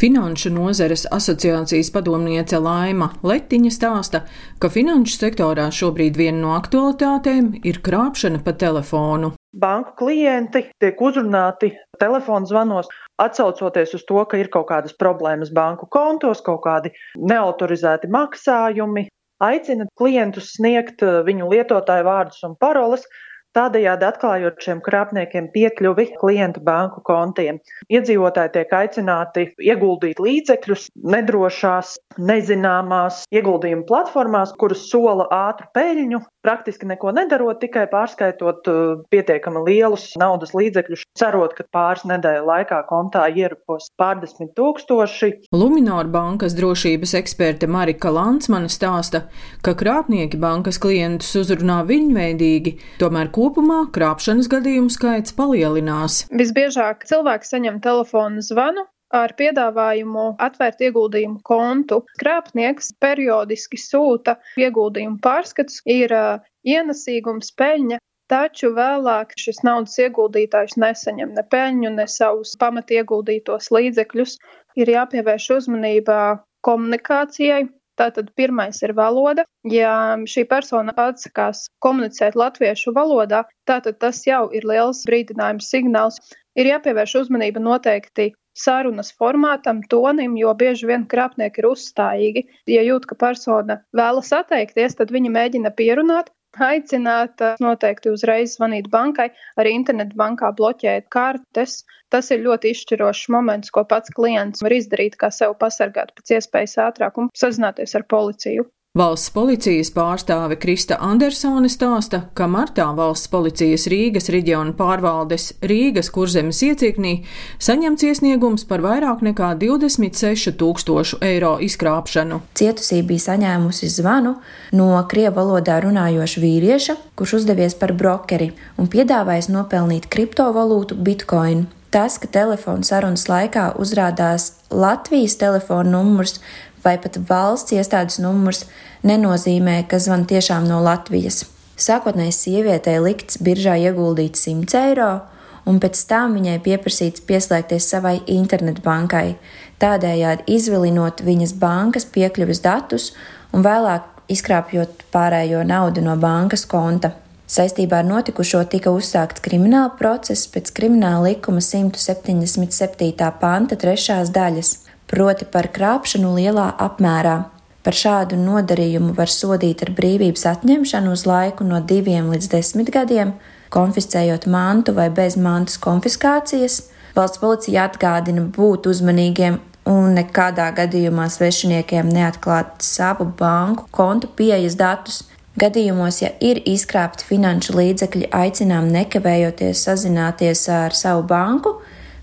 Finanšu nozares asociācijas padomniece Laima Letiņa stāsta, ka finanšu sektorā šobrīd viena no aktualitātēm ir krāpšana pa telefonu. Banku klienti tiek uzrunāti telefonu zvanos, atsaucoties uz to, ka ir kaut kādas problēmas banku kontos, kaut kādi neautorizēti maksājumi. Aicina klientus sniegt eh, viņu lietotāju vārdus un paroles, tādējādi atklājot šiem krāpniekiem piekļuvi klientu banku kontiem. Iedzīvotāji tiek aicināti ieguldīt līdzekļus nedrošās, nezināmās ieguldījumu platformās, kuras sola ātru peļņu, praktiski neko nedarot, tikai pārskaitot uh, pietiekami lielus naudas līdzekļus, cerot, ka pāris nedēļu laikā kontā ierapos pārdesmit tūkstoši. Luminor bankas drošības eksperte Marika Lansmane stāsta, ka krāpnieki bankas klientus uzrunā viņveidīgi, tomēr kopumā krāpšanas gadījumu skaits palielinās. Visbiežāk cilvēki saņem telefonu zvanu ar piedāvājumu atvērt ieguldījumu kontu. Krāpnieks periodiski sūta ieguldījumu pārskatus, ir ienesīgums, peļņa. Taču vēlāk šis naudas ieguldītājs nesaņem ne peļņu, ne savus pamatieguldītos līdzekļus. Ir jāpievērš uzmanība komunikācijai, Tātad pirmais ir valoda. Ja šī persona atsakās komunicēt latviešu valodā, tātad tas jau ir liels brīdinājums signāls. Ir jāpievērš uzmanība noteikti sarunas formātam, tonim, jo bieži vien krāpnieki ir uzstājīgi. Ja jūt, ka persona vēlas atteikties, tad viņi mēģina pierunāt, aicināt noteikti uzreiz zvanīt bankai, arī internetbankā bloķēt kartes. Tas ir ļoti izšķirošs moments, ko pats klients var izdarīt, kā sev pasargāt pēc iespējas ātrāk un sazināties ar policiju. Valsts policijas pārstāve Krista Andersone stāsta, ka martā valsts policijas Rīgas reģiona pārvaldes Rīgas kurzemes iecirknī saņemts iesniegums par vairāk nekā 26 tūkstošu eiro izkrāpšanu. Cietusī bija saņēmusi zvanu no krievu valodā runājoša vīrieša, kurš uzdevies par brokeri un piedāvājis nopelnīt kriptovalūtu bitcoin. Tas, ka telefona sarunas laikā uzrādās Latvijas telefona numurs, vai pat valsts iestādes numurs nenozīmē, ka zvan tiešām no Latvijas. Sākotnēji sievietei likts biržā ieguldīt 100 eiro, un pēc tam viņai pieprasīts pieslēgties savai internetbankai, tādējādi izvilinot viņas bankas piekļuves datus un vēlāk izkrāpjot pārējo naudu no bankas konta. Saistībā ar notikušo tika uzsākts krimināla process pēc krimināla likuma 177. panta trešās daļas proti par krāpšanu lielā apmērā. Par šādu nodarījumu var sodīt ar brīvības atņemšanu uz laiku no diviem līdz desmit gadiem, konfiscējot mantu vai bez mantas konfiskācijas. Valsts policija atgādina būt uzmanīgiem un nekādā gadījumā svešiniekiem neatklāt savu banku kontu pieejas datus. Gadījumos, ja ir izkrāpti finanšu līdzekļi, aicinām nekavējoties sazināties ar savu banku,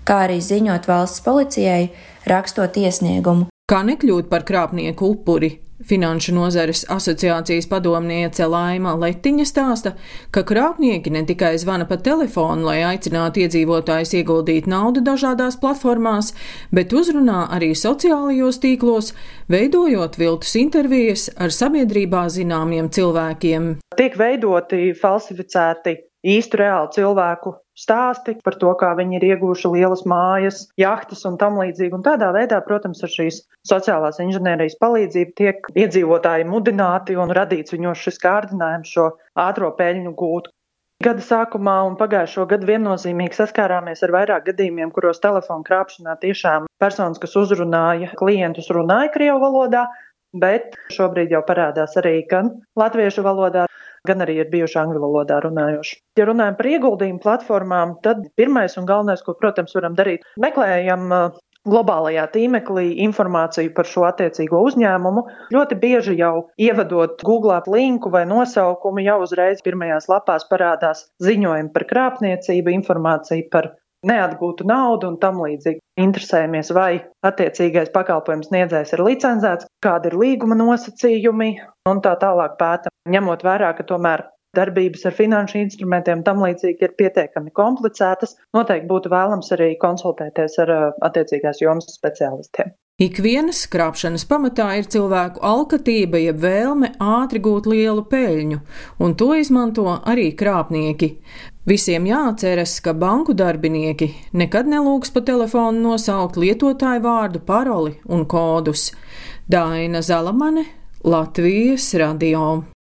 kā arī ziņot valsts policijai, rakstot iesniegumu. Kā nekļūt par krāpnieku upuri? Finanšu nozares asociācijas padomniece Laima Letiņa stāsta, ka krāpnieki ne tikai zvana pa telefonu, lai aicinātu iedzīvotājus ieguldīt naudu dažādās platformās, bet uzrunā arī sociālajos tīklos, veidojot viltus intervijas ar sabiedrībā zināmiem cilvēkiem. Tiek veidoti falsificēti īstu reālu cilvēku stāsti par to, kā viņi ir ieguvuši lielas mājas, jahtas un tam līdzīgi. Un tādā veidā, protams, ar šīs sociālās inženierijas palīdzību tiek iedzīvotāji mudināti un radīts viņos šis kārdinājums šo ātro peļņu gūt. Gada sākumā un pagājušo gadu viennozīmīgi saskārāmies ar vairāk gadījumiem, kuros telefonu krāpšanā tiešām personas, kas uzrunāja klientus, runāja Krievu valodā, bet šobrīd jau parādās arī gan latviešu valodā, gan arī ir bijuši angļu valodā runājoši. Ja runājam par ieguldījumu platformām, tad pirmais un galvenais, ko, protams, varam darīt, meklējam uh, globālajā tīmeklī informāciju par šo attiecīgo uzņēmumu. Ļoti bieži jau ievadot Google linku vai nosaukumu, jau uzreiz pirmajās lapās parādās ziņojumi par krāpniecību, informācija par neatgūtu naudu un tam līdzīgi. Interesējamies, vai attiecīgais pakalpojums sniedzējs ir licencēts, kādi ir līguma nosacījumi un tā tālāk pētam, ņemot vērā, ka tomēr darbības ar finanšu instrumentiem tam līdzīgi ir pietiekami komplicētas, noteikti būtu vēlams arī konsultēties ar attiecīgās jomas speciālistiem. Ikvienas krāpšanas pamatā ir cilvēku alkatība, jeb vēlme ātri gūt lielu peļņu, un to izmanto arī krāpnieki. Visiem jāatceras, ka banku darbinieki nekad nelūgs pa telefonu nosaukt lietotāju vārdu, paroli un kodus. Daina Zalamane, Latvijas radio.